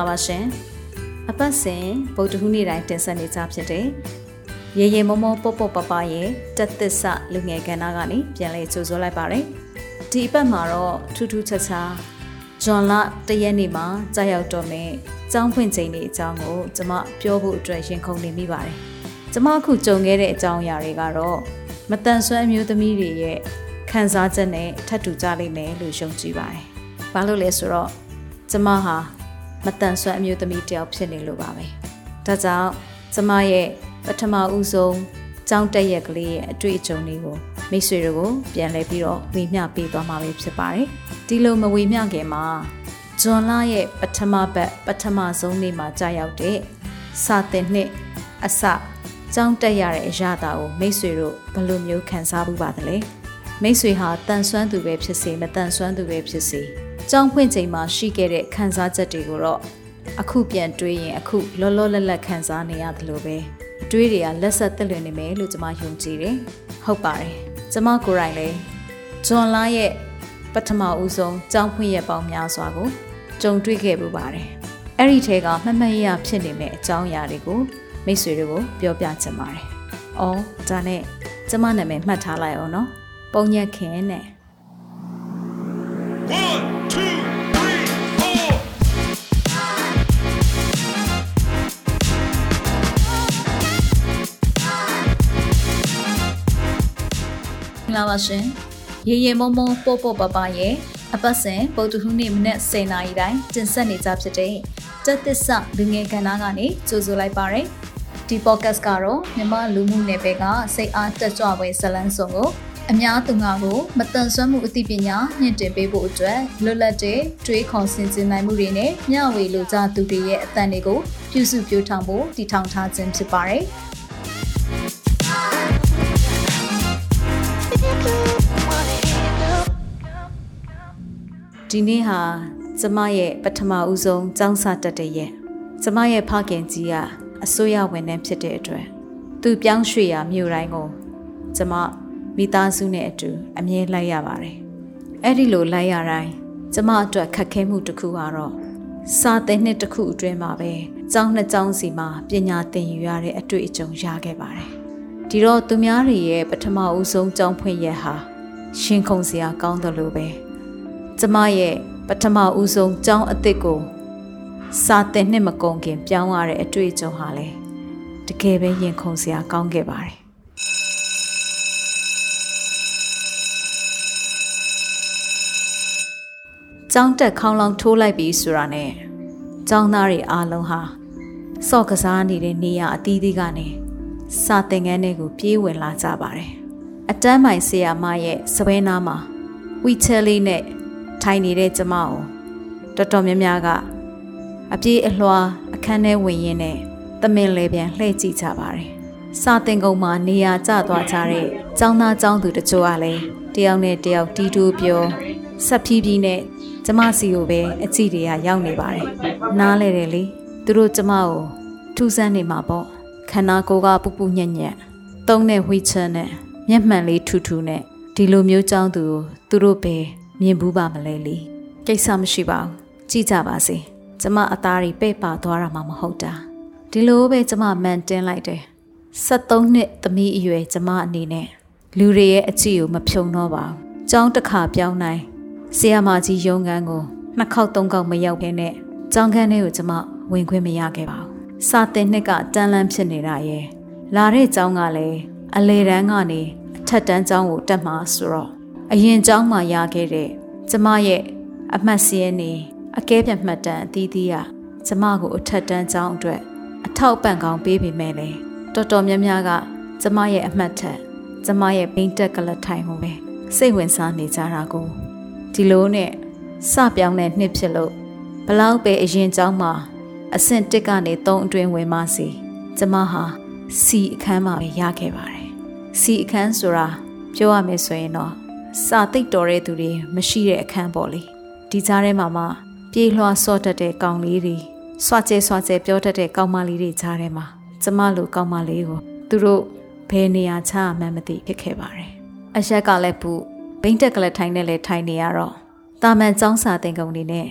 င်္ဂလာပါရှင်အပတ်စဉ်ဗုဒ္ဓဟူးနေ့တိုင်းတင်ဆက်နေကြဖြစ်တဲ့ရေရေမောမောပေါပေါပပရဲ့တက်သစ္စာလူငယ်ကဏ္ဍကနေပြန်လဲကြိုဆိုလိုက်ပါရယ်ဒီအပတ်မှာတော့ထူးထူးခြားခြားဂျွန်လတရက်နေ့မှာကြာရောက်တော့မယ်ကျောင်းဖွင့်ချိန်လေးအကြောင်းကိုကျွန်မပြောဖို့အတွက်ရင်ခုန်နေမိပါတယ်ကျွန်မအခုကြုံခဲ့တဲ့အကြောင်းအရာတွေကတော့မတန်ဆွမ်းအမျိုးသမီးတွေရဲ့ခံစားချက်နဲ့ထပ်တူကြလိမ့်မယ်လို့ယုံကြည်ပါတယ်။ဘာလို့လဲဆိုတော့ကျမဟာ မတန်ဆွမ်းအမျိုးသမီးတယောက်ဖြစ်နေလို့ပါပဲ။ဒါကြောင့်ကျမရဲ့ပထမဦးဆုံးကြောင်းတက်ရက်ကလေးရဲ့အတွေ့အကြုံတွေကိုမိတ်ဆွေတို့ပြန်လဲပြီးတော့ဝေမျှပေးသွားမှာပဲဖြစ်ပါတယ်။ဒီလိုမဝေမျှခင်မှာဂျွန်လာရဲ့ပထမဘက်ပထမဆုံးနေ့မှာကြာရောက်တဲ့စာတင်နှစ်အစကြောင်းတက်ရတဲ့အရာတာကိုမိတ်ဆွေတို့ဘယ်လိုမျိုးခံစားမှုပါသလဲမိတ်ဆွေဟာတန်ဆွမ်းသူပဲဖြစ်စေမတန်ဆွမ်းသူပဲဖြစ်စေ ကြောင်းဖွင့်ချိန်မှာရှိခဲ့တဲ့ခံစားချက်တွေကိုတော့အခုပြန်တွေးရင်အခုလောလောလတ်လတ်ခံစားနေရတယ်လို့ပဲအတွေးတွေကလက်ဆက်သက်လွင်နေမယ်လို့ကျွန်မယုံကြည်တယ်ဟုတ်ပါတယ်ကျွန်မကိုယ်တိုင်လည်းဂျွန်လာရဲ့ပထမဦးဆုံးကြောင်းဖွင့်ရပေါင်းများစွာကိုကြုံတွေ့ခဲ့ပူပါတယ်အဲ့ဒီထဲကမှတ်မှတ်ရရဖြစ်နေမဲ့အကြောင်းအရာတွေကိုမိတ်ဆွေတွေကိုပြောပြချင်ပါတယ်။အော်ဒါနဲ့ကျမနာမည်မှတ်ထားလိုက်အောင်နော်။ပုံညက်ခင်နဲ့ င်္ဂလာပါရှင်။ရေရေမုံမုံပို့ပို့ပပရဲ့အပတ်စဉ်ပုတ်တူဟူးနေ့မနေ့10:00နာရီတိုင်းတင်ဆက်နေကြဖြစ်တဲ့တက်သစ္စာလူငယ်ကဏ္ဍကနေကြိုဆိုလိုက်ပါရယ်။ဒီ podcast ကတော့မြမလူမှုနယ်ပယ်ကစိတ်အားတက်ကြွပွဲဇလန်းစုံကို အများသူငါကိုမတန်ဆွမ်းမှုအသိပညာမြင့်တင်ပေးဖို့အတွက်လွတ်လပ်တဲ့တွေးခေါ်ဆင်ခြင်နိုင်မှုတွေနဲ့မျှဝေလိုကြသူတွေရဲ့အသံတွေကိုပြုစုပြောထောင်ဖို့တည်ထောင်ထားခြင်းဖြစ်ပါတယ်။ဒီနေ့ဟာကျမရဲ့ပထမဦးဆုံးចောင်းစာတက်တဲ့ရက်ကျမရဲ့ဖခင်ကြီးကအစိုးရဝန်ထမ်းဖြစ်တဲ့အတွက်သူပြောင်းရွှေ့ရာမြို့တိုင်းကိုကျမ မိသားစုနဲ့အတူအမြဲလိုက်ရပါတယ်အဲ့ဒီလိုလိုက်ရတိုင်းကျမအတွက်ခက်ခဲမှုတစ်ခုကတော့စာသင်နှစ်တစ်ခုအတွင်းမှာပဲကျောင်းနှစ်ကျောင်းစီမှာပညာသင်ယူရတဲ့အတွေ့အကြုံရခဲ့ပါတယ်ဒီတော့သူများတွေရဲ့ပထမဦးဆုံးကျောင်းဖွင့်ရက်ဟာရှင်ခုန်စရာကောင်းတယ်လို့ပဲကျမရဲ့ပထမဦးဆုံးကျောင်းအစ်စ်ကိုစာသင်နှစ်မကုန်ခင်ပြောင်းရတဲ့အတွေ့အကြုံဟာလေတကယ်ပဲရင်ခုန်စရာကောင်းခဲ့ပါတယ် ကျောင်းတက်ခေါင်းလောင်းထိုးလိုက်ပြီးဆိုတာနဲ့ကျောင်းသားတွေအားလုံးဟာစော့ကစားနေတဲ့နေရာအသီးသီးကနေစာသင်ခန်းတွေကိုပြေးဝင်လာကြပါတယ်အတန်းမိုင်ဆရာမရဲ့စပွဲနားမှာဝီချယ်လေးနဲ့ထိုင်နေတဲ့ကျမကိုတော်တော်များများကအပြေးအလွှာအခန်းထဲဝင်ရင်းနဲ့သမင်လေပြန်လှည့်ကြည့်ကြပါတယ်။စာတင်ကုန်းမှာနေရာကျသွားကြတဲ့ចောင်းသားចောင်းသူတချို့ကလည်းတယောက်နဲ့တယောက်တီးတူးပြောဆက်ဖြီးဖြီးနဲ့ ကျမစီကိုပဲအကြည့်တွေကရောက်နေပါတယ်။နားလဲတယ်လေသူတို့ကျမကိုထူးဆန်းနေမှာပေါ့ခန္ဓာကိုယ်ကပူပူညံ့ညံ့သုံးတဲ့ဝှီချန်နဲ့မျက်မှန်လေးထူထူနဲ့ဒီလိုမျိုးចောင်းသူကိုသူတို့ပဲမြင်ဘူးပါမလဲလေကိစ္စမရှိပါဘူးကြည့်ကြပါစေကျမအသားတွေပဲ့ပါသွားတာမှမဟုတ်တာဒီလိုပဲကျမမန်တင်းလိုက်တယ်73နှစ်သမီးအရွယ်ကျမအနေနဲ့လူတွေရဲ့အကြည့်ကိုမဖြုံတော့ပါဘူးကျောင်းတစ်ခါပြောင်းနိုင် ဆီယာမာကြီးရုံးခန်းကိုနှစ်ခေါက်သုံးခေါက်မရောက်ဘဲနဲ့ကျောင်းခန်းထဲကိုကျမဝင်ခွင့်မရခဲ့ပါဘူးစာတင်နှစ်ကတန်းလန်းဖြစ်နေတာရဲ့လာတဲ့ကျောင်းကလည်းအလေတန်းကနေအထက်တန်းကျောင်းကိုတက်မှာဆိုတော့အရင်ကျောင်းမှာရခဲ့တဲ့ကျမရဲ့အမှတ်စည်းနေအကဲပြတ်မှတ်တမ်းအသီးသီးကကျမကိုအထက်တန်းကျောင်းအတွက်အထောက်ပံ့ကောင်းပေးပေမဲ့လေတော်တော်များများကကျမရဲ့အမှတ်ထက်ကျမရဲ့ဘိန်းတက်ကလထိုင်မှုပဲစိတ်ဝင်စားနေကြတာကို ဒီလိုနဲ့စပြောင်းတဲ့နှစ်ဖြစ်လို့ဘလောက်ပဲအရင်ကျောင်းမှာအဆင့်1ကနေ3အတွင်းဝင်မှစီကျမဟာစီအခန်းမှာပဲရခဲ့ပါတယ်စီအခန်းဆိုတာပြောရမယ်ဆိုရင်တော့စာသိပ်တော်တဲ့သူတွေမရှိတဲ့အခန်းပေါ့လေဒီကြားထဲမှာမှပြေးလွှားစော့တတ်တဲ့ကောင်လေးတွေစွာကျဲစွာကျဲပြောတတ်တဲ့ကောင်မလေးတွေကြားထဲမှာကျမလိုကောင်မလေးကိုသူတို့ဘယ်နေရာချမှန်းမသိဖြစ်ခဲ့ပါတယ်အရက်ကလည်းပူ ဘိန်းတက်ကလေးထိုင်နေလဲထိုင်နေရတော့တာမန်ចောင်းစာတင်ကုန်နေနဲ့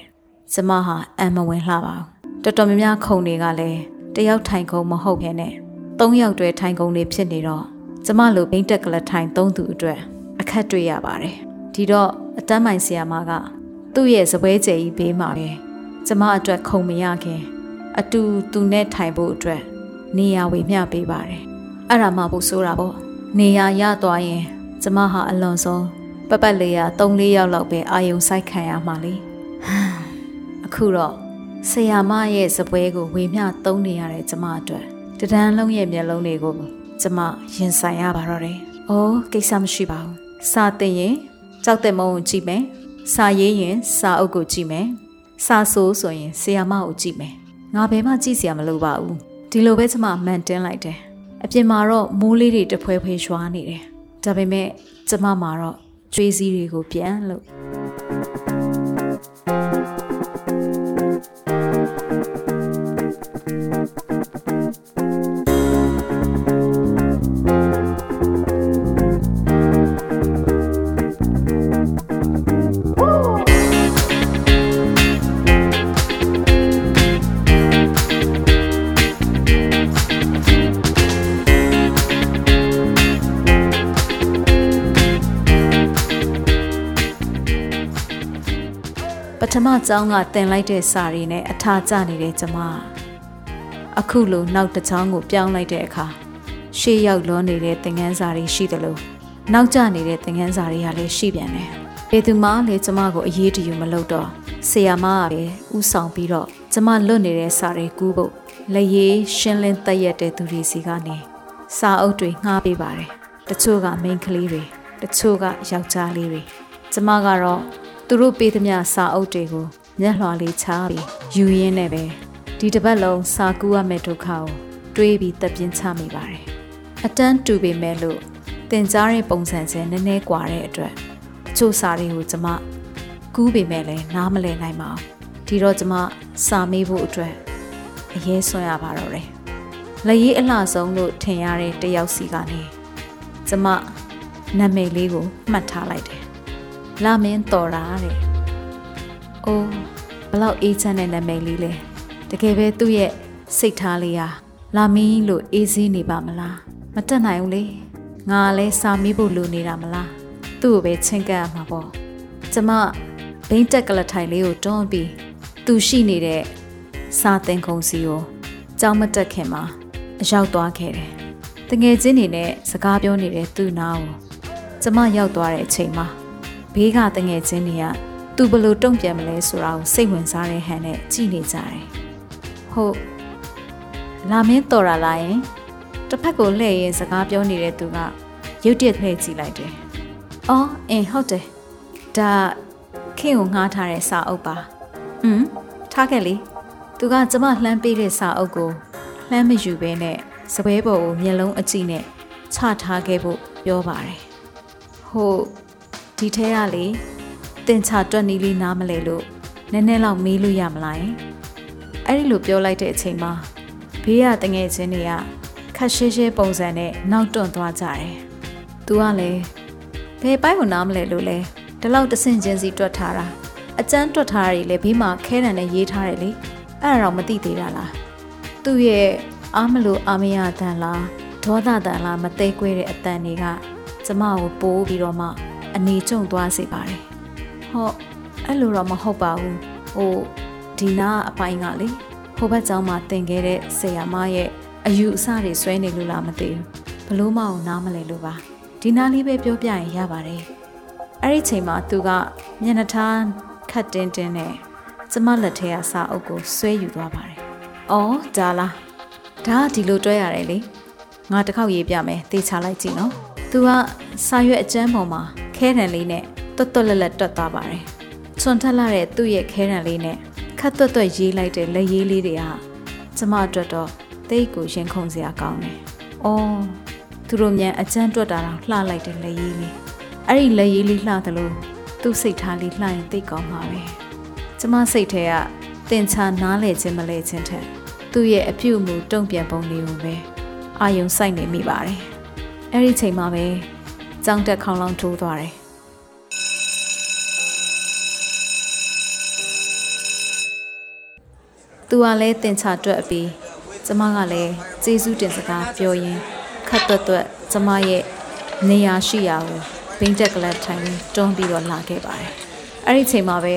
ကျမဟာအံမဝင်လှပါဘူးတော်တော်များများခုံတွေကလည်းတယောက်ထိုင်ခုံမဟုတ်ခဲနဲ့သုံးယောက်တွဲထိုင်ခုံတွေဖြစ်နေတော့ကျမလိုဘိန်းတက်ကလထိုင်သုံးသူအတွက်အခက်တွေ့ရပါတယ်ဒီတော့အတန်းမိုင်ဆီယာမကသူ့ရဲ့စပွဲကျယ်ကြီးဘေးမှာပဲကျမအတွက်ခုံမရခင်အတူသူနဲ့ထိုင်ဖို့အတွက်နေရာဝေမျှပေးပါတယ်အဲ့ဒါမှပို့ဆိုတာပေါ့နေရာရသွားရင်ကျမဟာအလွန်ဆုံး ပပတ်လေးရ3-4ယောက်လောက်ပဲအာယုံဆိုင်ခံရမှာလေအခုတော့ဆရာမရဲ့စပွဲကိုဝေမျှသုံးနေရတဲ့ကျမအတွက်တဒန်းလုံးရဲ့မျက်လုံးတွေကိုကျမရင်ဆိုင်ရပါတော့တယ်။အိုးကိစ္စမရှိပါဘူး။စာသင်ရင်ကြောက်တဲ့မုံကိုကြည့်မယ်။စာရေးရင်စာအုပ်ကိုကြည့်မယ်။စာဆိုးဆိုရင်ဆရာမကိုကြည့်မယ်။ငါဘယ်မှကြည့်စရာမလိုပါဘူး။ဒီလိုပဲကျမမှန်တင်းလိုက်တယ်။အပြင်မှာတော့မိုးလေးတွေတဖွဲဖွဲရွာနေတယ်။ဒါပေမဲ့ကျမမှာတော့ ကျွေးစည်းတွေကိုပြန်လို့ ထမကျောင်းကတင်လိုက်တဲ့စာရီနဲ့အထာကျနေတဲ့ကျမအခုလိုနောက်တစ်ချောင်းကိုပြောင်းလိုက်တဲ့အခါရှေ့ရောက်လွန်နေတဲ့သင်ခန်းစာတွေရှိတယ်လို့နောက်ကျနေတဲ့သင်ခန်းစာတွေကလည်းရှိပြန်တယ်။ဘယ်သူမှလည်းကျမကိုအရေးတယူမလုပ်တော့ဆရာမကပဲဥဆောင်ပြီးတော့ကျမလွတ်နေတဲ့စာတွေကူးဖို့လက်ရည်ရှင်းလင်းတက်ရက်တဲ့သူတွေစီကနေစာအုပ်တွေငှားပေးပါတယ်။တချို့ကမိန်းကလေးတွေတချို့ကယောက်ျားလေးတွေကျမကတော့ သူတို့ပေးသမျှစာအုပ်တွေကိုမျက်လွှာလေးချပြီးယူရင်းနဲ့ပဲဒီတစ်ပတ်လုံးစာကူးရမယ့်ဒုက္ခကိုတွေးပြီးတပ်ပြင်းချမိပါတယ်။အတန်းတူပေမဲ့လို့တင်ကြားတဲ့ပုံစံချင်းနည်းနည်းကွာတဲ့အတွက်အချို့စာတွေကိုကျမကူးပေမဲ့လည်းနားမလည်နိုင်ပါဘူး။ဒီတော့ကျမစာမေးဖို့အတွက်အရေးဆွမ်းရပါတော့တယ်။လက်ရေးအလှဆုံးလို့ထင်ရတဲ့တယောက်စီကနေကျမနာမည်လေးကိုမှတ်ထားလိုက်တယ်။ လာမင်းတော်တာတဲ့။အိုးဘလောက်အေးချမ်းတဲ့နာမည်လေးလဲ။တကယ်ပဲသူ့ရဲ့စိတ်ထားလေးဟာလာမင်းလို့အေးစင်းနေပါမလား။မတက်နိုင်ဘူးလေ။ငါလည်းစာမေးဖို့လိုနေတာမလား။သူ့ကိုပဲချင်းကပ်ရမှာပေါ့။ကျမဘိန်းတက်ကလထိုင်လေးကိုတွန်းပြီးသူရှိနေတဲ့စာသင်ခုံစီကိုကြောင်းမတက်ခင်မှာအရောက်သွားခဲ့တယ်။တငယ်ချင်းတွေနဲ့စကားပြောနေတဲ့သူ့နားကိုကျမရောက်သွားတဲ့အချိန်မှာ ဘေးကတငယ်ချင်းတွေကသူဘလို့တုံ့ပြန်မလဲဆိုတာကိုစိတ်ဝင်စားတဲ့ဟန်နဲ့ကြည့်နေကြတယ်။ဟုတ်လာမင်းတော်ရလာရင်တစ်ဖက်ကိုလှည့်ရင်စကားပြောနေတဲ့သူကရုတ်တရက်လှည့်ကြည့်လိုက်တယ်။အော်အင်းဟုတ်တယ်။ဒါခင်ကိုငှားထားတဲ့စာအုပ်ပါ။อืมထားခဲ့လေ။သူကကျမလှမ်းပေးတဲ့စာအုပ်ကိုလှမ်းမယူဘဲနဲ့စပွဲပေါ်ကိုမျက်လုံးအကြည့်နဲ့ချထားခဲ့ဖို့ပြောပါတယ်။ဟုတ် ဒီထဲကလေတင်ချတွက်နီးလေးနားမလဲလို့နည်းနည်းလောက်မေးလို့ရမလားယင်အဲ့ဒီလိုပြောလိုက်တဲ့အချိန်မှာဘေးကတငယ်ချင်းတွေကခက်ရှဲရှဲပုံစံနဲ့နောက်တွန့်သွားကြတယ်။ "तू ကလည်းဘယ်ပိုင်းကိုနားမလဲလို့လဲဒီလောက်တဆင့်ချင်းစီတွက်ထားတာအကျန်းတွက်ထားတာတွေလည်းဘေးမှာခဲတံနဲ့ရေးထားတယ်လေအဲ့ဒါတော့မသိသေးတာလား။သူ့ရဲ့အားမလို့အာမရတန်လားဒေါသတန်လားမသိခွဲတဲ့အတန်တွေကကျမကိုပိုးပြီးတော့မှ အနေကျုံသွားစေပါတယ်။ဟောအဲ့လိုတော့မဟုတ်ပါဘူး။ဟိုဒီနာအပိုင်းကလေဟိုဘက်ကျောင်းမှာတင်ခဲ့တဲ့ဆရာမရဲ့အယူအဆတွေဆွဲနေလို့လားမသိဘူး။ဘလို့မအောင်နားမလဲလို့ပါ။ဒီနာလေးပဲပြောပြရင်ရပါတယ်။အဲ့ဒီချိန်မှာသူကမျက်နှာထားခတ်တင်းတင်းနဲ့ကျမလက်ထဲကစာအုပ်ကိုဆွဲယူသွားပါတယ်။အော်ဒါလား။ဒါကဒီလိုတွဲရတယ်လေ။ငါတစ်ခေါက်ရေးပြမယ်။သေချာလိုက်ကြည့်နော်။သူကစာရွက်အကျန်းပေါ်မှာ ခဲတံလေးနဲ့တွတ်တွတ်လက်လက်တွတ်သွားပါတယ်။ချွန်ထက်လာတဲ့သူ့ရဲ့ခဲတံလေးနဲ့ခတ်တွတ်တွတ်ရေးလိုက်တဲ့လက်ရေးလေးတွေဟာကျမအတွက်တော့တိတ်ကိုရင်ခုန်စရာကောင်းတယ်။အော်သူတို့မြန်အကျန်းတွတ်တာတော့လှလိုက်တဲ့လက်ရေးလေး။အဲ့ဒီလက်ရေးလေးလှသလိုသူ့စိတ်ထားလေးလှရင်တိတ်ကောင်းပါပဲ။ကျမစိတ်ထဲကတင်ချာနားလဲခြင်းမလဲခြင်းထက်သူ့ရဲ့အပြုအမူတုံ့ပြန်ပုံလေးကိုပဲအာယုံစိုက်နေမိပါတယ်။အဲ့ဒီချိန်မှာပဲ ကြောင်တက်ခေါင်းလောင်းထိုးသွားတယ်သူကလည်းတင်ချတွက်အပြီးကျမကလည်းကျေးဇူးတင်စကားပြောရင်းခတ်သွက်သွက်ကျမရဲ့နေရာရှိရာကိုဘိန်းတက်ကလပ်ထိုင်ပြီးတွန်းပြီးတော့လာခဲ့ပါတယ်အဲ့ဒီချိန်မှာပဲ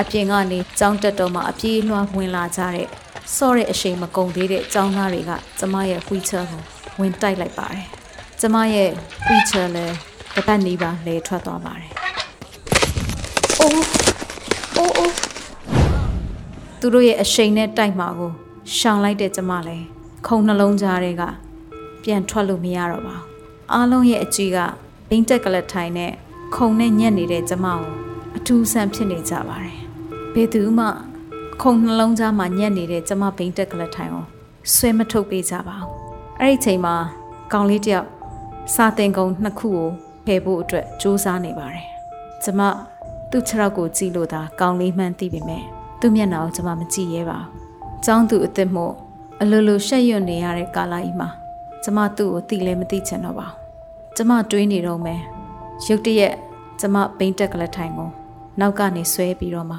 အပြင်ကနေကြောင်းတက်တော့မှအပြေးလွှားဝင်လာကြတဲ့စော့တဲ့အရှိန်မကုန်သေးတဲ့ចောင်းသားတွေကကျမရဲ့ဝှီချာကိုဝင်တိုက်လိုက်ပါတယ် ကျမရဲ့ဝှီချာလည်းတစ်ပတ်နီးပါလဲထွက်သွားပါတယ်အိုးအိုးအိုးသူတို့ရဲ့အရှိန်နဲ့တိုက်မှာကိုရှောင်လိုက်တဲ့ကျမလည်းခုံနှလုံးကြားတွေကပြန်ထွက်လို့မရတော့ပါဘူးအားလုံးရဲ့အကြည့်ကဘိန်းတက်ကလထိုင်နဲ့ခုံနဲ့ညက်နေတဲ့ကျမကိုအထူးဆန်းဖြစ်နေကြပါတယ်ဘယ်သူမှခုံနှလုံးသားမှာညက်နေတဲ့ကျမဘိန်းတက်ကလထိုင်ကိုဆွဲမထုတ်ပေးကြပါဘူးအဲ့ဒီချိန်မှာကောင်လေးတယောက် စာတင်ကုံနှစ်ခုကိုဖယ်ဖို့အတွက်စူးစမ်းနေပါတယ်ကျမသူ့ခြေထောက်ကိုကြည့်လို့သာကောင်လေးမှန်းသိပေမဲ့သူ့မျက်နှာကိုကျမမကြည့်ရဲပါဘူးចောင်းသူအစ်စ်မို့အလိုလိုရှက်ရွံ့နေရတဲ့ကာလကြီးမှာကျမသူ့ကိုသိလဲမသိချင်တော့ပါဘူးကျမတွေးနေတော့မယ်ရုတ်တရက်ကျမဘိန်းတက်ကလထိုင်ကိုနောက်ကနေဆွဲပြီးတော့မှ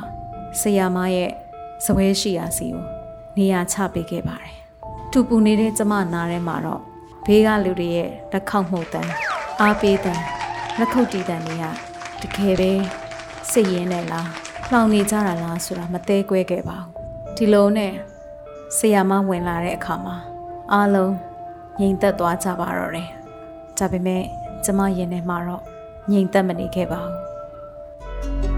ဆရာမရဲ့ဇပွဲရှိရာစီကိုနေရာချပေးခဲ့ပါတယ်။တူပူနေတဲ့ကျမနားထဲမှာတော့ ဘေးကလူတွေရဲ့လက်ခောက်မှုတ်တန်းအားပေးတန်းလက်ခုပ်တီးတန်းတွေကတကယ်ပဲစိတ်ရင်းနဲ့လားလှောင်နေကြတာလားဆိုတာမသေးကွဲခဲ့ပါဘူး။ဒီလိုနဲ့ဆရာမဝင်လာတဲ့အခါမှာအားလုံးငြိမ်သက်သွားကြပါတော့တယ်။ဒါပေမဲ့ကျမရင်ထဲမှာတော့ငြိမ်သက်မနေခဲ့ပါဘူး။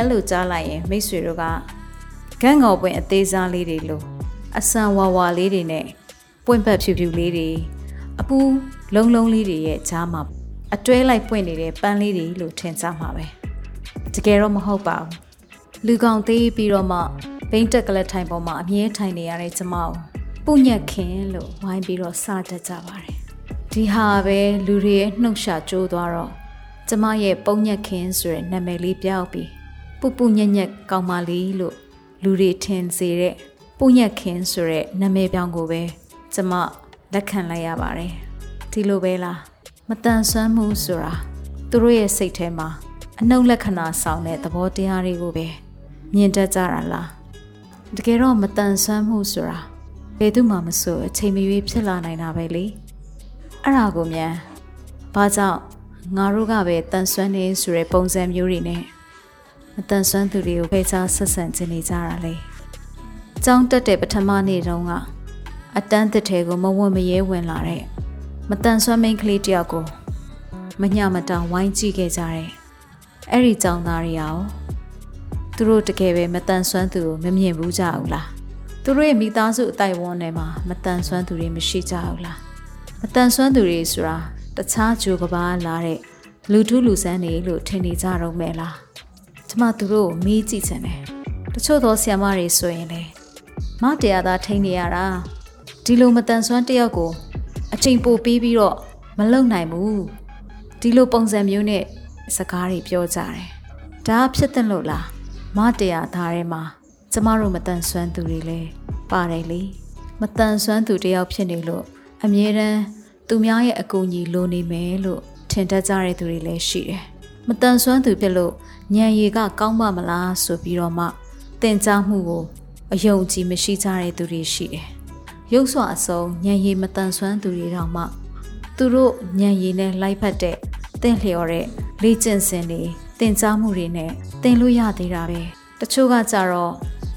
ပုံညံလို့ကြားလိုက်ရင်မိတ်ဆွေတို့ကဂန်းငေါ်ပွင့်အသေးစားလေးတွေလို့အဆန်ဝါဝါလေးတွေနဲ့ပွင့်ပတ်ဖြူဖြူလေးတွေအပူလုံးလုံးလေးတွေရဲ့ကြားမှာအတွဲလိုက်ပွင့်နေတဲ့ပန်းလေးတွေလို့ထင်ကြမှာပဲတကယ်တော့မဟုတ်ပါဘူးလူကောင်သေးပြီးတော့မှဘိန်းတက်ကလက်ထိုင်ပေါ်မှာအမြဲထိုင်နေရတဲ့ကျမကိုပုညက်ခင်လို့ဝိုင်းပြီးတော့စတတ်ကြပါတယ်ဒီဟာပဲလူတွေရဲ့နှုတ်ရှာကျိုးသွားတော့ကျမရဲ့ပုံညက်ခင်ဆိုတဲ့နာမည်လေးပြောက်ပြီး ပူပူညက်ညက်ကောင်းမလေးလို့လူတွေထင်စေတဲ့ပုံညက်ခင်ဆိုတဲ့နာမည်ပြောင်းကိုပဲကျမလက်ခံလိုက်ရပါတယ်ဒီလိုပဲလားမတန်ဆွမ်းမှုဆိုတာသူတို့ရဲ့စိတ်ထဲမှာအနှုတ်လက္ခဏာဆောင်တဲ့သဘောတရားတွေကိုပဲမြင်တတ်ကြတာလားတကယ်တော့မတန်ဆွမ်းမှုဆိုတာဘယ်သူမှမဆိုအချိန်မရွေးဖြစ်လာနိုင်တာပဲလေအဲ့ဒါကိုမြန်ဘာကြောင့်ငါတို့ကပဲတန်ဆွမ်းနေဆိုတဲ့ပုံစံမျိုးတွေနဲ့ မတန်ဆွမ်းသူတွေကိုဖေးချဆက်ဆံခြင်းနေကြတာလေ။ကျောင်းတက်တဲ့ပထမနေ့တုန်းကအတန်းတစ်ထဲကိုမဝတ်မရဲဝင်လာတဲ့မတန်ဆွမ်းမိန်းကလေးတယောက်ကိုမညမတောင်ဝိုင်းကြည့်ခဲ့ကြတဲ့အဲ့ဒီကျောင်းသားတွေရောသူတို့တကယ်ပဲမတန်ဆွမ်းသူကိုမမြင်ဘူးကြဘူးလား။သူတို့ရဲ့မိသားစုအတိုင်းဝန်းထဲမှာမတန်ဆွမ်းသူတွေမရှိကြဘူးလား။မတန်ဆွမ်းသူတွေဆိုတာတခြားဂျိုကဘာလာတဲ့လူထုလူဆန်းတွေလို့ထင်နေကြတော့မယ်လား ကျမသူတို့ကိုမေးကြည့်ချင်တယ်တချို့သောဆရာမတွေဆိုရင်လေမတရားသားထိန်းနေရတာဒီလိုမတန်ဆွမ်းတယောက်ကို အချိန်ပိုပေးပြီးတော့မလုံနိုင်ဘူးဒီလိုပုံစံမျိုးနဲ့စကားတွေပြောကြတယ်ဒါဖြစ်တဲ့လို့လားမတရားသားထဲမှာကျမတို့မတန်ဆွမ်းသူတွေလည်းပါတယ်လေမတန်ဆွမ်းသူတယောက်ဖြစ်နေလို့အမြဲတမ်းသူများရဲ့အကူအညီလိုနေမယ်လို့ထင်တတ်ကြတဲ့သူတွေလည်းရှိတယ်။ မတန်ဆွမ်းသူဖြစ်လို့ညံရည်ကကောင်းပါမလားဆိုပြီးတော့မှတင် जा မှုကိုအယုံကြည်မရှိကြတဲ့သူတွေရှိတယ်။ရုပ်စွာအစုံညံရည်မတန်ဆွမ်းသူတွေတောင်မှသူတို့ညံရည်နဲ့လိုက်ဖက်တဲ့တင့်လျော်တဲ့လေ့ကျင့်စဉ်တွေတင် जा မှုတွေနဲ့တင်လို့ရသေးတာပဲ။တချို့ကကြတော့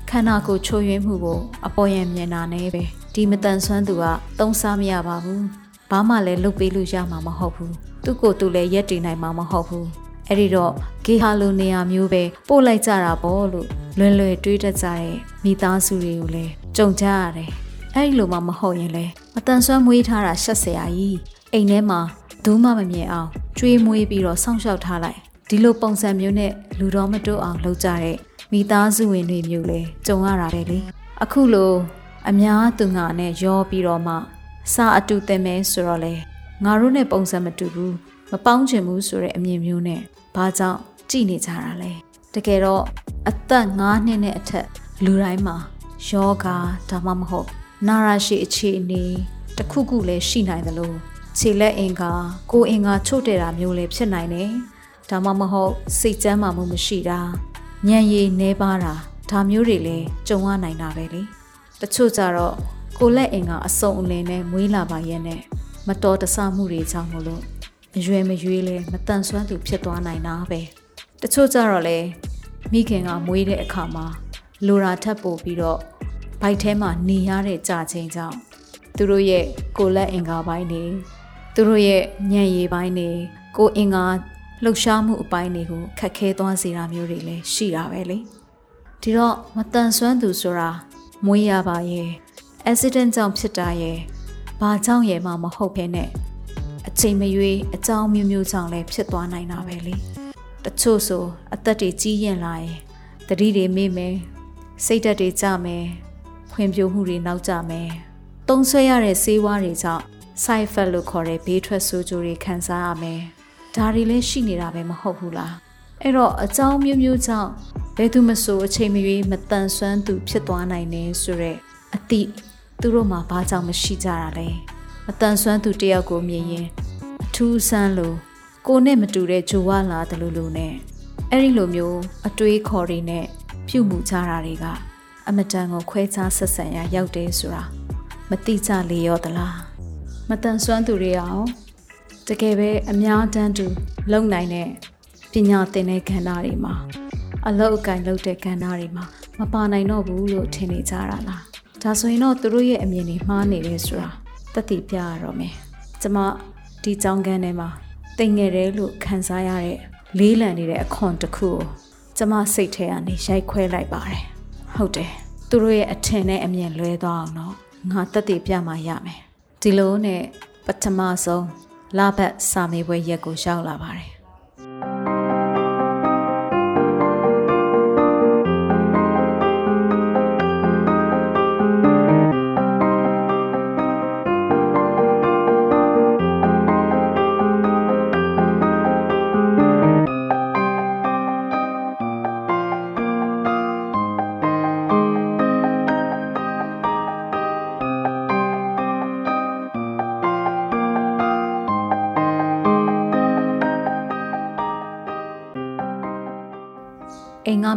ခန္ဓာကိုယ်ချိုးယွင်းမှုကိုအပေါ်ယံမြင်တာနဲ့ပဲဒီမတန်ဆွမ်းသူကသုံးစားမရပါဘူး။ဘာမှလည်းလုပ်ပေးလို့ရမှာမဟုတ်ဘူးသူ့ကိုယ်သူလည်းရက်တည်နိုင်မှာမဟုတ်ဘူး အဲ့ဒီတော့ဂေဟာလိုနေရာမျိုးပဲပို့လိုက်ကြတာပေါ့လို့လွယ်လွယ်တွေးတတ်ကြတဲ့မိသားစုတွေကိုလည်းကြုံကြရတယ်အဲ့ဒီလိုမှမဟုတ်ရင်လေအတန်ဆွမ်းမွေးထားတာရှက်စရာကြီးအိမ်ထဲမှာဒူးမမမြင်အောင်ကျွေးမွေးပြီးတော့စောင့်ရှောက်ထားလိုက်ဒီလိုပုံစံမျိုးနဲ့လူတော်မတိုးအောင်လုပ်ကြတဲ့မိသားစုဝင်တွေမျိုးလေကြုံရတာပဲလေအခုလိုအများသူငါနဲ့ရောပြီးတော့မှစာအတူတင်မဲဆိုတော့လေငါတို့နဲ့ပုံစံမတူဘူးမပေါင်းချင်ဘူးဆိုတဲ့အမြင်မျိုးနဲ့ ဘာကြောင့်ကြည်နေကြတာလဲတကယ်တော့အသက်9နှစ်နဲ့အထက်လူတိုင်းမှာယောဂဒါမှမဟုတ်နာရရှိအခြေအနေတစ်ခုခုလည်းရှိနိုင်တယ်လို့ခြေလက်အင်္ဂါကိုယ်အင်္ဂါချို့တဲ့တာမျိုးလည်းဖြစ်နိုင်တယ်ဒါမှမဟုတ်စိတ်ကျမ်းမာမှုမရှိတာညံရည်နှဲပါတာဒါမျိုးတွေလည်းကြုံရနိုင်တာပဲလေတချို့ကြတော့ကိုလက်အင်္ဂါအစုံအလင်နဲ့မွေးလာပါရဲ့နဲ့မတော်တဆမှုတွေကြောင့်မလို့ အရွယ်မရွေးလဲမတန်ဆွမ်းသူဖြစ်သွားနိုင်တာပဲတချို့ကြတော့လေမိခင်ကမွေးတဲ့အခါမှာလိုရာထပ်ပို့ပြီးတော့ဘိုက်ထဲမှာနေရတဲ့ကြာချင်းကြောင့်သူတို့ရဲ့ကိုလက်အင်္ဂါပိုင်းတွေသူတို့ရဲ့ညံ့ရည်ပိုင်းတွေကိုအင်္ဂါလှုပ်ရှားမှုအပိုင်းတွေကိုခက်ခဲသွားစေတာမျိုးတွေလည်းရှိတာပဲလေဒီတော့မတန်ဆွမ်းသူဆိုတာမွေးရပါရဲ့ accident ကြောင့်ဖြစ်တာရဲ့ဘာကြောင့်ရဲ့မှမဟုတ်ဘဲနဲ့ အချိန်မရွေးအကြောင်းမျိုးမျိုးကြောင့်လည်းဖြစ်သွားနိုင်တာပဲလေတချို့ဆိုအသက်တွေကြီးရင်လာရင်တတိတွေမေ့မယ်စိတ်ဓာတ်တွေကျမယ်ဖွံ့ဖြိုးမှုတွေနောက်ကျမယ်တုံးဆွဲရတဲ့ဆေးဝါးတွေကြောင့် side effect လို့ခေါ်တဲ့ဘေးထွက်ဆိုးကျိုးတွေခံစားရမယ်ဒါတွေလည်းရှိနေတာပဲမဟုတ်ဘူးလားအဲ့တော့အကြောင်းမျိုးမျိုးကြောင့်ဘယ်သူမဆိုအချိန်မရွေးမတန်ဆွမ်းသူဖြစ်သွားနိုင်တယ်ဆိုတော့အတိသူတို့မှာဘာကြောင့်မရှိကြတာလဲ မတန်ဆွမ်းသူတယောက်ကိုမြင်ရင်အထူးဆန်းလို့ကိုနဲ့မတူတဲ့ဂျိုဝါလာတယ်လို့လို့နဲ့အဲ့ဒီလိုမျိုးအတွေးခေါ်တွေနဲ့ပြုမှုကြတာတွေကအမတန်ကိုခွဲခြားဆက်ဆံရရောက်တယ်ဆိုတာမတိကျလေရောသလားမတန်ဆွမ်းသူတွေအောင်တကယ်ပဲအများတန်းတူလုံနိုင်တဲ့ပညာသင်တဲ့ကဏ္ဍတွေမှာအလောက်အကင်လုပ်တဲ့ကဏ္ဍတွေမှာမပါနိုင်တော့ဘူးလို့ထင်နေကြတာလားဒါဆိုရင်တော့သူတို့ရဲ့အမြင်တွေမှားနေတယ်ဆိုတာ တတိပြရတော့မယ်ကျမဒီကြောင်းကန်းထဲမှာတိမ်ငယ်တယ်လို့ခံစားရတဲ့လေးလံနေတဲ့အခွန်တစ်ခုကိုကျမစိတ်ထဲကနေရိုက်ခွဲလိုက်ပါတယ်ဟုတ်တယ်သူတို့ရဲ့အထင်နဲ့အမြင်လွဲသွားအောင်တော့ငါတက်တည်ပြမှရမယ်ဒီလိုနဲ့ပထမဆုံးလဘတ်စာမေးပွဲရက်ကိုရောက်လာပါတယ်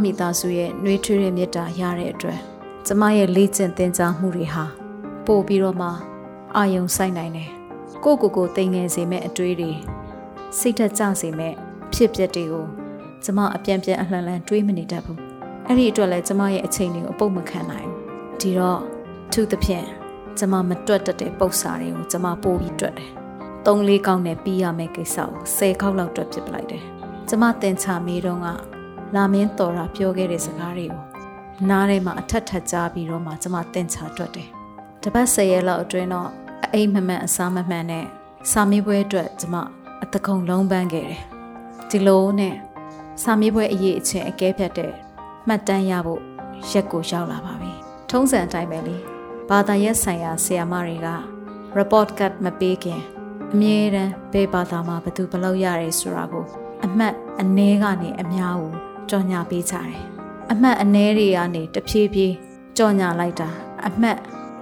မ်ငါမိသားစုရဲ့နှွေးထွေးတဲ့မေတ္တာရတဲ့အတွက်ကျမရဲ့လေ့ကျင့်သင်ကြားမှုတွေဟာပို့ပြီးတော့မှအာယုံဆိုင်နိုင်တယ်ကိုကိုကိုတိမ်ငယ်စေမဲ့အတွေးတွေစိတ်ထက်ကြစေမဲ့ဖြစ်ပျက်တွေကိုကျမအပြန်ပြန်အလှန်လှန်တွေးမနေတတ်ဘူးအဲ့ဒီအတွက်လည်းကျမရဲ့အချိန်တွေကိုအပုတ်မခံနိုင်ဘူးဒီတော့သူသဖြင့်ကျမမတွက်တတ်တဲ့ပု္ပ္ပစာတွေကိုကျမပို့ပြီးတွက်တယ်၃လေးကောင်းနဲ့ပြီးရမယ့်ကိစ္စကို၁၀ခေါက်လောက်တွက်ပစ်ပလိုက်တယ်ကျမတင်ချမေးတော့က လာမင်းတော်တာပြောခဲ့တဲ့စကားတွေကိုနားထဲမှာအထက်ထက်ကြားပြီးတော့မှကျမတင်ချတွက်တယ်။တပတ်၁၀ရက်လောက်အတွင်းတော့အိမ်မမှန်အစားမမှန်နဲ့စာမေးပွဲအတွက်ကျမအတကုံလုံးပန်းခဲ့တယ်။ဒီလိုနဲ့စာမေးပွဲအရေးအချင်းအကဲဖြတ်တဲ့မှတ်တမ်းရဖို့ရက်ကိုရောက်လာပါပြီ။ထုံးစံအတိုင်းပဲလေ။ဘာသာရပ်ဆိုင်ရာဆရာမတွေက report card မပေးခင်အမြဲတမ်းဘယ်ဘာသာမှာဘယ်သူဘယ်လောက်ရရဲဆိုတာကို အမှတ်အနည်းကနေအများကို ကြော်ညာပေးကြတယ်။အမှတ်အနည်းတွေကနေတဖြည်းဖြည်းကြော်ညာလိုက်တာအမှတ်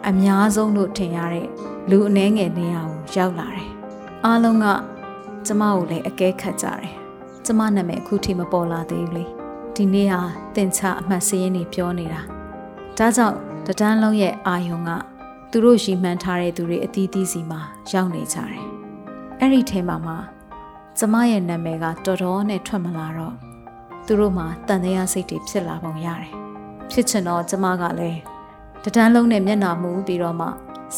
အများဆုံးလို့ထင်ရတဲ့လူအနှဲငယ်နေရာကိုရောက်လာတယ်။အားလုံးကကျမကိုလည်းအကဲခတ်ကြတယ်။ကျမနာမည်အခုထိမပေါ်လာသေးဘူးလေ။ဒီနေ့ဟာတင်ချအမှတ်စရင်းတွေပြောနေတာ။ဒါကြောင့်တဒန်းလုံးရဲ့အာယုံကသူတို့ရှိမှန်းထားတဲ့သူတွေအသီးသီးစီမှာရောက်နေကြတယ်။အဲ့ဒီထဲမှာမှကျမရဲ့နာမည်ကတော်တော်နဲ့ထွက်မလာတော့ သူတို့မှတန်တရားစိတ်တွေဖြစ်လာပုံရတယ်။ဖြစ်ချင်တော့ကျမကလည်းတဒန်းလုံးနဲ့မျက်နှာမူပြီးတော့မှ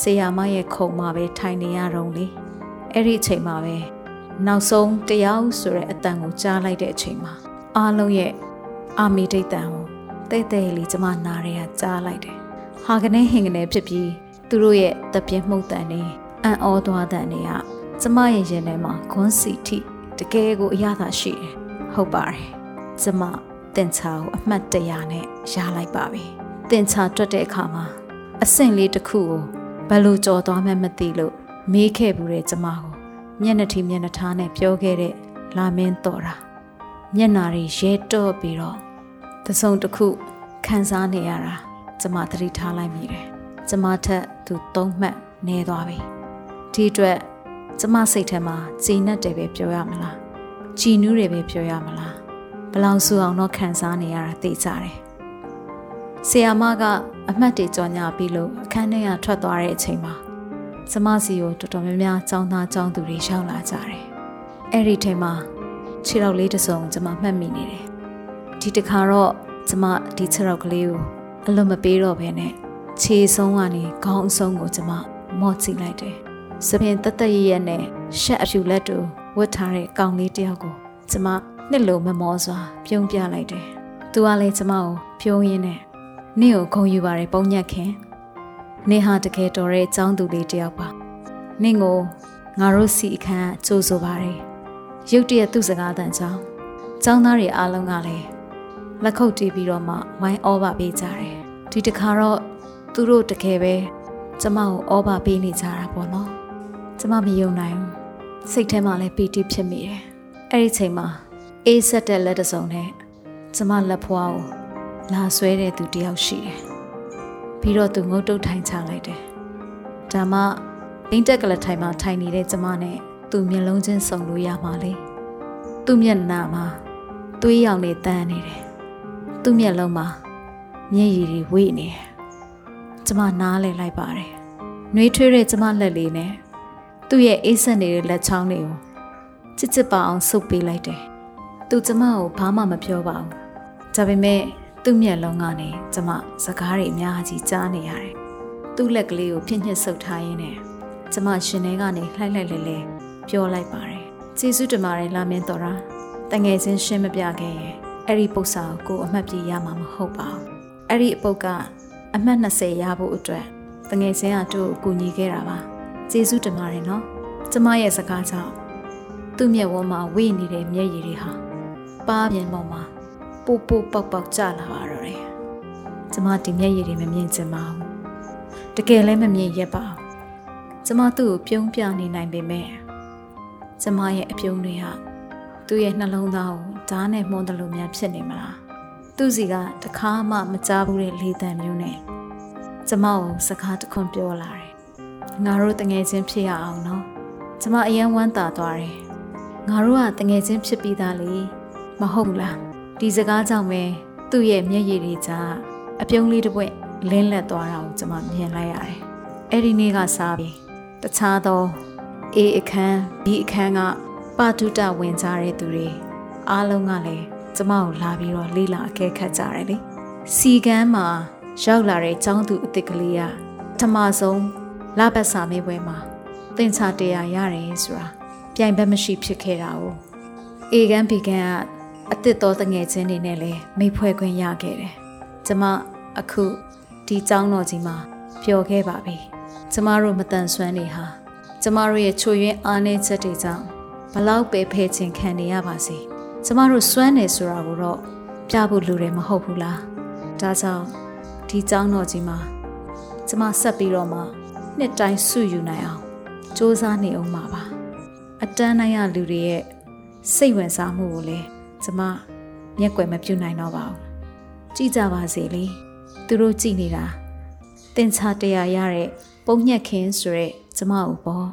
ဆေးရမရဲ့ခုံမှာပဲထိုင်နေရတော့လေ။အဲ့ဒီအချိန်မှာပဲနောက်ဆုံးတရားဆိုတဲ့အတန်ကိုကြားလိုက်တဲ့အချိန်မှာအားလုံးရဲ့အာမီဒိတ်တန်ကိုတိတ်တိတ်လေးကျမနားရဲကကြားလိုက်တယ်။ဟာကနေဟင်ကနေဖြစ်ပြီးသူတို့ရဲ့တပြင်းမှုတ်တန်နေအံ့ဩသွားတဲ့နေကကျမရဲ့ရင်ထဲမှာခွန်းစီထိတကယ်ကိုအရသာရှိတယ်။ဟုတ်ပါတယ် ကျမတင်ချာကိုအမှတ်တရနဲ့ရလိုက်ပါပြီတင်ချာတွက်တဲ့အခါမှာအဆင့်လေးတစ်ခုကိုဘယ်လိုကြော်သွားမှမသိလို့မေးခဲ့ဘူးတဲ့ကျမကိုမျက်နှာထီမျက်နှာထားနဲ့ပြောခဲ့တဲ့လာမင်းတော်တာမျက်နာတွေရဲတော့ပြီးတော့သစုံတစ်ခုခံစားနေရတာကျမသတိထားလိုက်မိတယ်ကျမထက်သူသုံးမှတ်နေသွားပြီဒီအတွက်ကျမစိတ်ထဲမှာကြည်နက်တယ်ပဲပြောရမလားကြည်နူးတယ်ပဲပြောရမလား ဘလောင်ဆူအောင်တော့ခံစားနေရတာသိကြတယ်ဆီယာမကအမှတ်တွေကြော်ညာပြီးလို့အခန်းထဲကထွက်သွားတဲ့အချိန်မှာကျမစီကိုတော်တော်များများចောင်းသားចောင်းသူတွေရောက်လာကြတယ်အဲ့ဒီချိန်မှာခြေထောက်လေးတစ်စုံကျမမှတ်မိနေတယ်ဒီတစ်ခါတော့ကျမဒီခြေထောက်ကလေးကိုအလွန်မပေးတော့ဘဲနဲ့ခြေဆုံးကနေခေါင်းအဆုံးကိုကျမမော့ကြည့်လိုက်တယ်။စပင်တသက်ရရဲ့နဲ့ရှက်အဖြူလက်တူဝတ်ထားတဲ့ကောင်လေးတယောက်ကိုကျမ နှစ်လိုမမောစွာပြုံးပြလိုက်တယ်။သူကလည်းကျမကိုပြုံးရင်းနဲ့နင့်ကိုခုံယူပါရပုံညက်ခင်။နင်ဟာတကယ်တော်တဲ့အကြောင်းသူလေးတယောက်ပါ။နင့်ကိုငါတို့စီအခန်းကြိုးဆိုပါရယ်။ရုတ်တရက်သူ့စကားတန်ကြောင်းចောင်းသားတွေအားလုံးကလည်းလက်ခုပ်တီးပြီးတော့မှဝိုင်းဩဘာပေးကြတယ်။ဒီတခါတော့သူတို့တကယ်ပဲကျမကိုဩဘာပေးနေကြတာပေါ့နော်။ကျမမယုံနိုင်ဘူး။စိတ်ထဲမှာလည်းပီတိဖြစ်မိတယ်။အဲ့ဒီချိန်မှာ အေးဆက်တဲ့လက်တစုံနဲ့ကျမလက်ဖွားကိုလာဆွဲတဲ့သူတယောက်ရှိတယ်။ပြီးတော့သူငုတ်တုတ်ထိုင်ချလိုက်တယ်။ဒါမှအင်းတက်ကလထိုင်မှာထိုင်နေတဲ့ကျမနဲ့သူမျက်လုံးချင်းစုံလို့ရမှာလေ။သူ့မျက်နှာမှာသွေးရောင်တွေတန်းနေတယ်။သူ့မျက်လုံးမှာမျက်ရည်တွေဝေ့နေတယ်။ကျမနားလည်လိုက်ပါတယ်။နှွေးထွေးတဲ့ကျမလက်လေးနဲ့သူ့ရဲ့အေးဆက်နေတဲ့လက်ချောင်းတွေကိုချစ်ချစ်ပါအောင်ဆုပ်ပေးလိုက်တယ်။ သူကျမကိုဘာမှမပြောပါဘူး။ဒါပေမဲ့သူ့မျက်လုံးကနေကျမစကားတွေအများကြီးကြားနေရတယ်။သူ့လက်ကလေးကိုဖြင့်ညှစ်ဆုပ်ထားရင်းနဲ့ကျမရှင်ထဲကနေလှိုက်လိုက်လဲလဲပြောလိုက်ပါတယ်။ကျေးဇူးတင်ပါတယ်လာမင်းတော်ရာ။တငယ်ချင်းရှင်းမပြခဲ့ရင်အဲ့ဒီပု္ပ္ပာကိုအမှတ်ပြရမှာမဟုတ်ပါဘူး။အဲ့ဒီအပုတ်ကအမှတ်20ရဖို့အတွက်တငယ်ချင်းကသူ့ကိုကူညီခဲ့တာပါ။ကျေးဇူးတင်ပါတယ်နော်။ကျမရဲ့စကားကြောင့်သူ့မျက်ဝန်းမှာဝေ့နေတဲ့မျက်ရည်တွေဟာ ပါးပြင်ပေါ်မှာပူပူပေါက်ပေါက်ကျလာပါတော့တယ်။ကျမဒီမျက်ရည်တွေမမြင်ချင်ပါဘူး။တကယ်လည်းမမြင်ရက်ပါဘူး။ကျမသူ့ကိုပြုံးပြနေနိုင်ပေမဲ့ကျမရဲ့အပြုံးတွေဟာသူ့ရဲ့နှလုံးသားကိုဓာတ်နဲ့မှုန်းတယ်လို့များဖြစ်နေမလား။သူ့စီကတခါမှမကြားဘူးတဲ့လေတံမျိုးနဲ့ကျမကိုစကားတခွန်းပြောလာတယ်။ငါတို့တငယ်ချင်းဖြစ်ရအောင်နော်။ကျမအယံဝမ်းသာသွားတယ်။ငါတို့ကတငယ်ချင်းဖြစ်ပြီးသားလေ မဟုတ်ဘူးလား။ဒီစကားကြောင့်ပဲသူ့ရဲ့မျက်ရည်တွေကြားအပြုံးလေးတစ်ပွင့်လင်းလက်သွားတာကိုကျမမြင်လိုက်ရတယ်။အဲ့ဒီနေ့ကစားပြီးတခြားသော A အခန်း B အခန်းကပါတုတဝင်ကြတဲ့သူတွေအားလုံးကလည်းကျမကိုလာပြီးတော့လေးလာအကဲခတ်ကြတယ်လေစီကန်းမှာရောက်လာတဲ့ចောင်းသူအစ်စ်ကလေးကထမဆုံးလပတ်စာမေးပွဲမှာသင်္ချာတရားရတယ်ဆိုတာပြိုင်ဘက်မရှိဖြစ်ခဲ့တာ哦အေကန်းဘီကန်းက အစ်စ်တော်တငယ်ချင်းတွေနဲ့လည်းမိဖွဲ့ခွင့်ရခဲ့တယ်။ကျမအခုဒီចောင်းတော်ကြီးမှာပျော်ခဲ့ပါပြီ။ကျမတို့မတန်ဆွမ်းတွေဟာကျမတို့ရဲ့ချွေရင်းအားနည်းချက်တွေကြောင့်ဘလောက်ပဲဖယ်ချင်ခံနေရပါစေ။ကျမတို့စွမ်းနေဆိုတာကိုတော့ပြဖို့လိုတယ်မဟုတ်ဘူးလား။ဒါကြောင့်ဒီចောင်းတော်ကြီးမှာကျမဆက်ပြီးတော့မှနှစ်တိုင်းစုယူနိုင်အောင်စ조사နေအောင်ပါပါ။အတန်းနိုင်ရလူတွေရဲ့စိတ်ဝင်စားမှုကိုလည်း ကျမမျက်ကွယ်မပြုနိုင်တော့ပါဘူးကြည့်ကြပါစေလေသူတို့ကြည့်နေတာတင်ချတရားရတဲ့ပုံညက်ခင်းဆိုတဲ့ကျမကိုပေါ့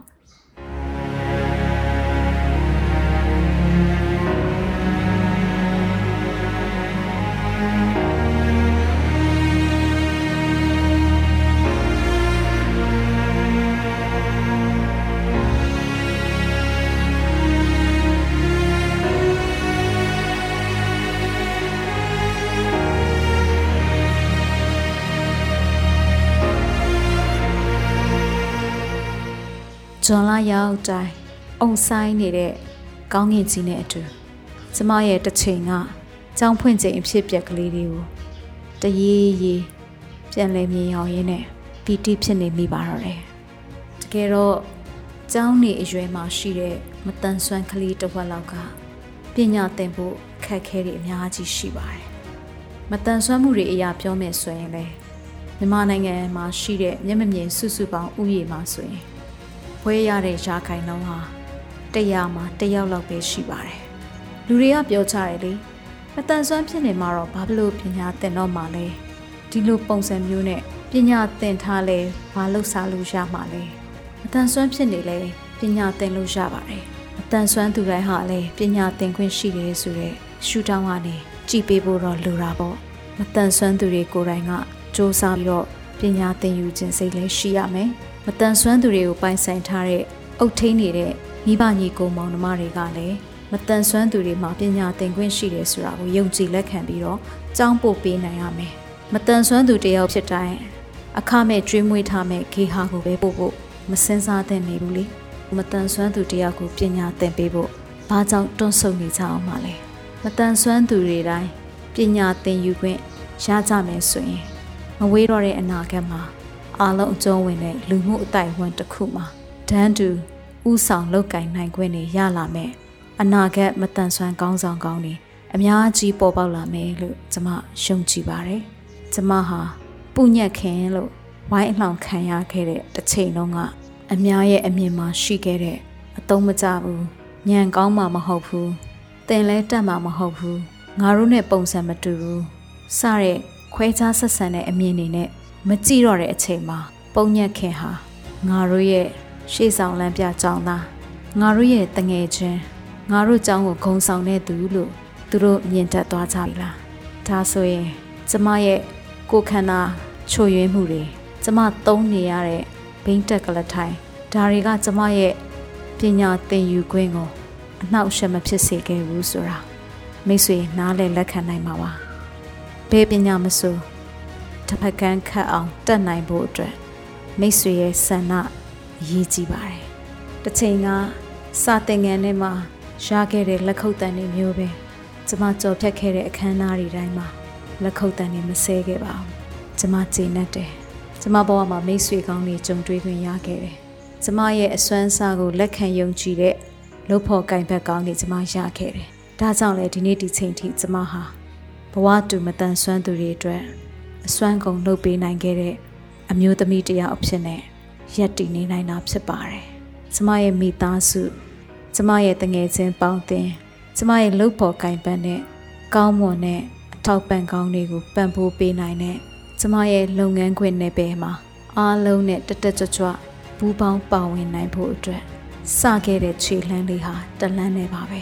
ဂျွန်လာရောက်တိုင်းအုံဆိုင်နေတဲ့ကောင်းကင်ကြီးနဲ့အတူကျမရဲ့တစ်ချိန်ကကြောင်းဖွင့်ချိန်အဖြစ်ပြက်ကလေးတွေကိုတရေရေပြန်လဲမြင်အောင်ရင်းနဲ့ပီတိဖြစ်နေမိပါတော့တယ်။တကယ်တော့ကျောင်းနေအရွယ်မှာရှိတဲ့မတန်ဆွမ်းကလေးတစ်ဝက်လောက်ကပညာသင်ဖို့ခက်ခဲတွေအများကြီးရှိပါတယ်။မတန်ဆွမ်းမှုတွေအရာပြောမယ်ဆိုရင်လည်းမြန်မာနိုင်ငံမှာရှိတဲ့မျက်မမြင်စုစုပေါင်းဥယျာဉ်မှာဆိုရင် ဘွဲရတဲ့ရာခိုင်နှုန်းဟာ100မှာ1ယောက်လောက်ပဲရှိပါတယ်လူတွေကပြောကြတယ်လေမတန်ဆွမ်းဖြစ်နေမှာတော့ဘာလို့ပညာသင်တော့မှလဲဒီလိုပုံစံမျိုးနဲ့ပညာသင်ထားလဲဘာလို့စားလို့ရမှာလဲမတန်ဆွမ်းဖြစ်နေလဲပညာသင်လို့ရပါတယ်မတန်ဆွမ်းသူတိုင်းဟာလည်းပညာသင်ခွင့်ရှိတယ်ဆိုတော့ရှူတောင်းကနေကြည်ပေးဖို့တော့လိုတာပေါ့မတန်ဆွမ်းသူတွေကိုယ်တိုင်ကစ조사ပြီးတော့ပညာသင်ယူခြင်းစိတ်လည်းရှိရမယ် မတန်ဆွမ်းသူတွေကိုပိုင်ဆိုင်ထားတဲ့အုတ်ထိန်နေတဲ့မိဘညီကိုမောင်နှမတွေကလည်းမတန်ဆွမ်းသူတွေမှာပညာသင်ခွင့်ရှိတယ်ဆိုတာကိုယုံကြည်လက်ခံပြီးတော့ကြောင်းပို့ပေးနိုင်ရမယ်မတန်ဆွမ်းသူတယောက်ဖြစ်တိုင်းအခမဲ့ကျွေးမွေးထားမဲ့ခေဟာကိုပဲပို့ဖို့မစင်စားသင့်နေဘူးလေမတန်ဆွမ်းသူတယောက်ကိုပညာသင်ပေးဖို့ဘာကြောင့်တွန်းဆုတ်နေကြအောင်မလဲမတန်ဆွမ်းသူတွေတိုင်းပညာသင်ယူခွင့်ရကြမယ်ဆိုရင်မဝေးတော့တဲ့အနာဂတ်မှာ အားလုံးအကျုံးဝင်တဲ့လူမှုအတိုင်းအဝန်တစ်ခုမှာဒန်းတူဥဆောင်လောက်ကင်နိုင်ခွင့်တွေရလာမယ်အနာဂတ်မတန်ဆွမ်းကောင်းဆောင်ကောင်းတွေအများကြီးပေါ်ပေါက်လာမယ်လို့ကျွန်မယုံကြည်ပါတယ်ကျွန်မဟာပူညက်ခင်လို့ဝိုင်းအလောင်ခံရခဲ့တဲ့တစ်ချိန်လုံးကအများရဲ့အမြင်မှာရှိခဲ့တဲ့အတုံးမကြဘူးညံကောင်းမှမဟုတ်ဘူးတင်လဲတက်မှမဟုတ်ဘူးငါတို့နဲ့ပုံစံမတူဘူးစတဲ့ခွဲခြားဆက်ဆံတဲ့အမြင်တွေနဲ့ မကြည့်တော့တဲ့အချိန်မှာ ပုံညက်ခင်ဟာငါတို့ရဲ့ရှေ့ဆောင်လမ်းပြကြောင်းသားငါတို့ရဲ့တငယ်ချင်းငါတို့ကြောင်းကိုဂုံဆောင်တဲ့သူလို့သူတို့မြင်တတ်သွားကြပြီလားဒါဆိုရင်ကျမရဲ့ကိုခန္ဓာချွတ်ယွင်းမှုတွေကျမသုံးနေရတဲ့ဘိန်းတက်ကလထိုင်ဒါတွေကကျမရဲ့ပညာသင်ယူခွင့်ကိုအနှောက်အယှက်မဖြစ်စေခဲ့ဘူးဆိုတာမိတ်ဆွေနားလည်လက်ခံနိုင်မှာပါဘယ်ပညာမဆို့ တစ်ဖက်ကန်းခတ်အောင်တက်နိုင်ဖို့အတွက်မိတ်ဆွေရဲ့ဆန္ဒအရေးကြီးပါတယ်တစ်ချိန်ကစာသင်ငန်းထဲမှာရခဲ့တဲ့လက်ခုပ်တန်တွေမျိုးပဲကျမကြော်ဖြတ်ခဲ့တဲ့အခမ်းအနားတွေတိုင်းမှာလက်ခုပ်တန်တွေမဆဲခဲ့ပါဘူးကျမကျေနပ်တယ်ကျမဘဝမှာမိတ်ဆွေကောင်းတွေကြုံတွေ့ခွင့်ရခဲ့တယ်ကျမရဲ့အစွမ်းစားကိုလက်ခံယုံကြည်တဲ့လုပ်ဖို့ကင်ဘက်ကောင်းတွေကျမရခဲ့တယ်ဒါကြောင့်လေဒီနေ့ဒီချိန်ထိကျမဟာဘဝတူမတန်ဆွမ်းသူတွေအတွက် အစွမ်းကုန်လုပ်ပေးနိုင်ခဲ့တဲ့အမျိုးသမီးတစ်ယောက်အဖြစ်နဲ့ရက်တည်နေနိုင်တာဖြစ်ပါတယ်ကျမရဲ့မိသားစုကျမရဲ့တငယ်ချင်းပေါင်းတင်ကျမရဲ့လုပ်ဖို့ကင်ဘက်နဲ့ကောင်းမွန်တဲ့အထောက်ပံ့ကောင်းတွေကိုပံ့ပိုးပေးနိုင်တဲ့ကျမရဲ့လုပ်ငန်းခွင်နယ်ပယ်မှာအားလုံးနဲ့တက်တက်ကြွကြွပူးပေါင်းပါဝင်နိုင်ဖို့အတွက်စခဲ့တဲ့ခြေလှမ်းလေးဟာတလန်းနေပါပဲ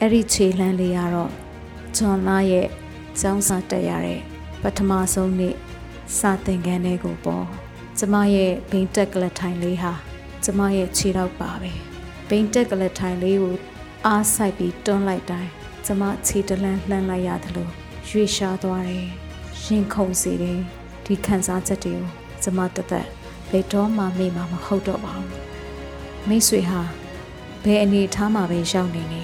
အဲ့ဒီခြေလှမ်းလေးကတော့ဂျွန်လာရဲ့ကျောင်းစာတက်ရတဲ့ ပထမဆုံးနေ့စာသင်ခန်းလေးကိုပေါ့ကျမရဲ့ဘိန်းတက်ကလထိုင်လေးဟာကျမရဲ့ခြေတော့ပါပဲဘိန်းတက်ကလထိုင်လေးကိုအားဆိုင်ပြီးတွန်းလိုက်တိုင်းကျမခြေတလန်းလှမ်းလိုက်ရတယ်လို့ရွေရှားသွားတယ်ရင်ခုန်စေတယ်ဒီခံစားချက်တွေကိုကျမတသက်ဘယ်တော့မှမေ့မှာမဟုတ်တော့ပါဘူးမိတ်ဆွေဟာဘယ်အနေထားမှာပဲရောက်နေနေ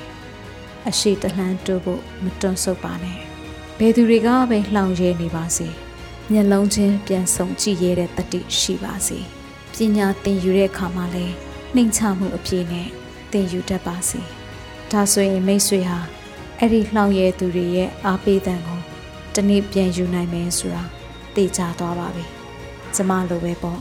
အရှိတလှမ်းတိုးဖို့မတွန့်ဆုတ်ပါနဲ့ ဘယ်သူတွေကပဲလှောင်ရဲနေပါစေမျက်လုံးချင်းပြန်ဆုံကြည့်ရတဲ့တတိရှိပါစေပညာသင်ယူတဲ့အခါမှာလဲနှိမ်ချမှုအပြည့်နဲ့သင်ယူတတ်ပါစေဒါဆိုရင်မိတ်ဆွေဟာအဲ့ဒီလှောင်ရဲသူတွေရဲ့အားပေးတဲ့ကိုတနေ့ပြန်ယူနိုင်မယ်ဆိုတာသိကြသွားပါပြီကျမလိုပဲပေါ့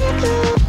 You.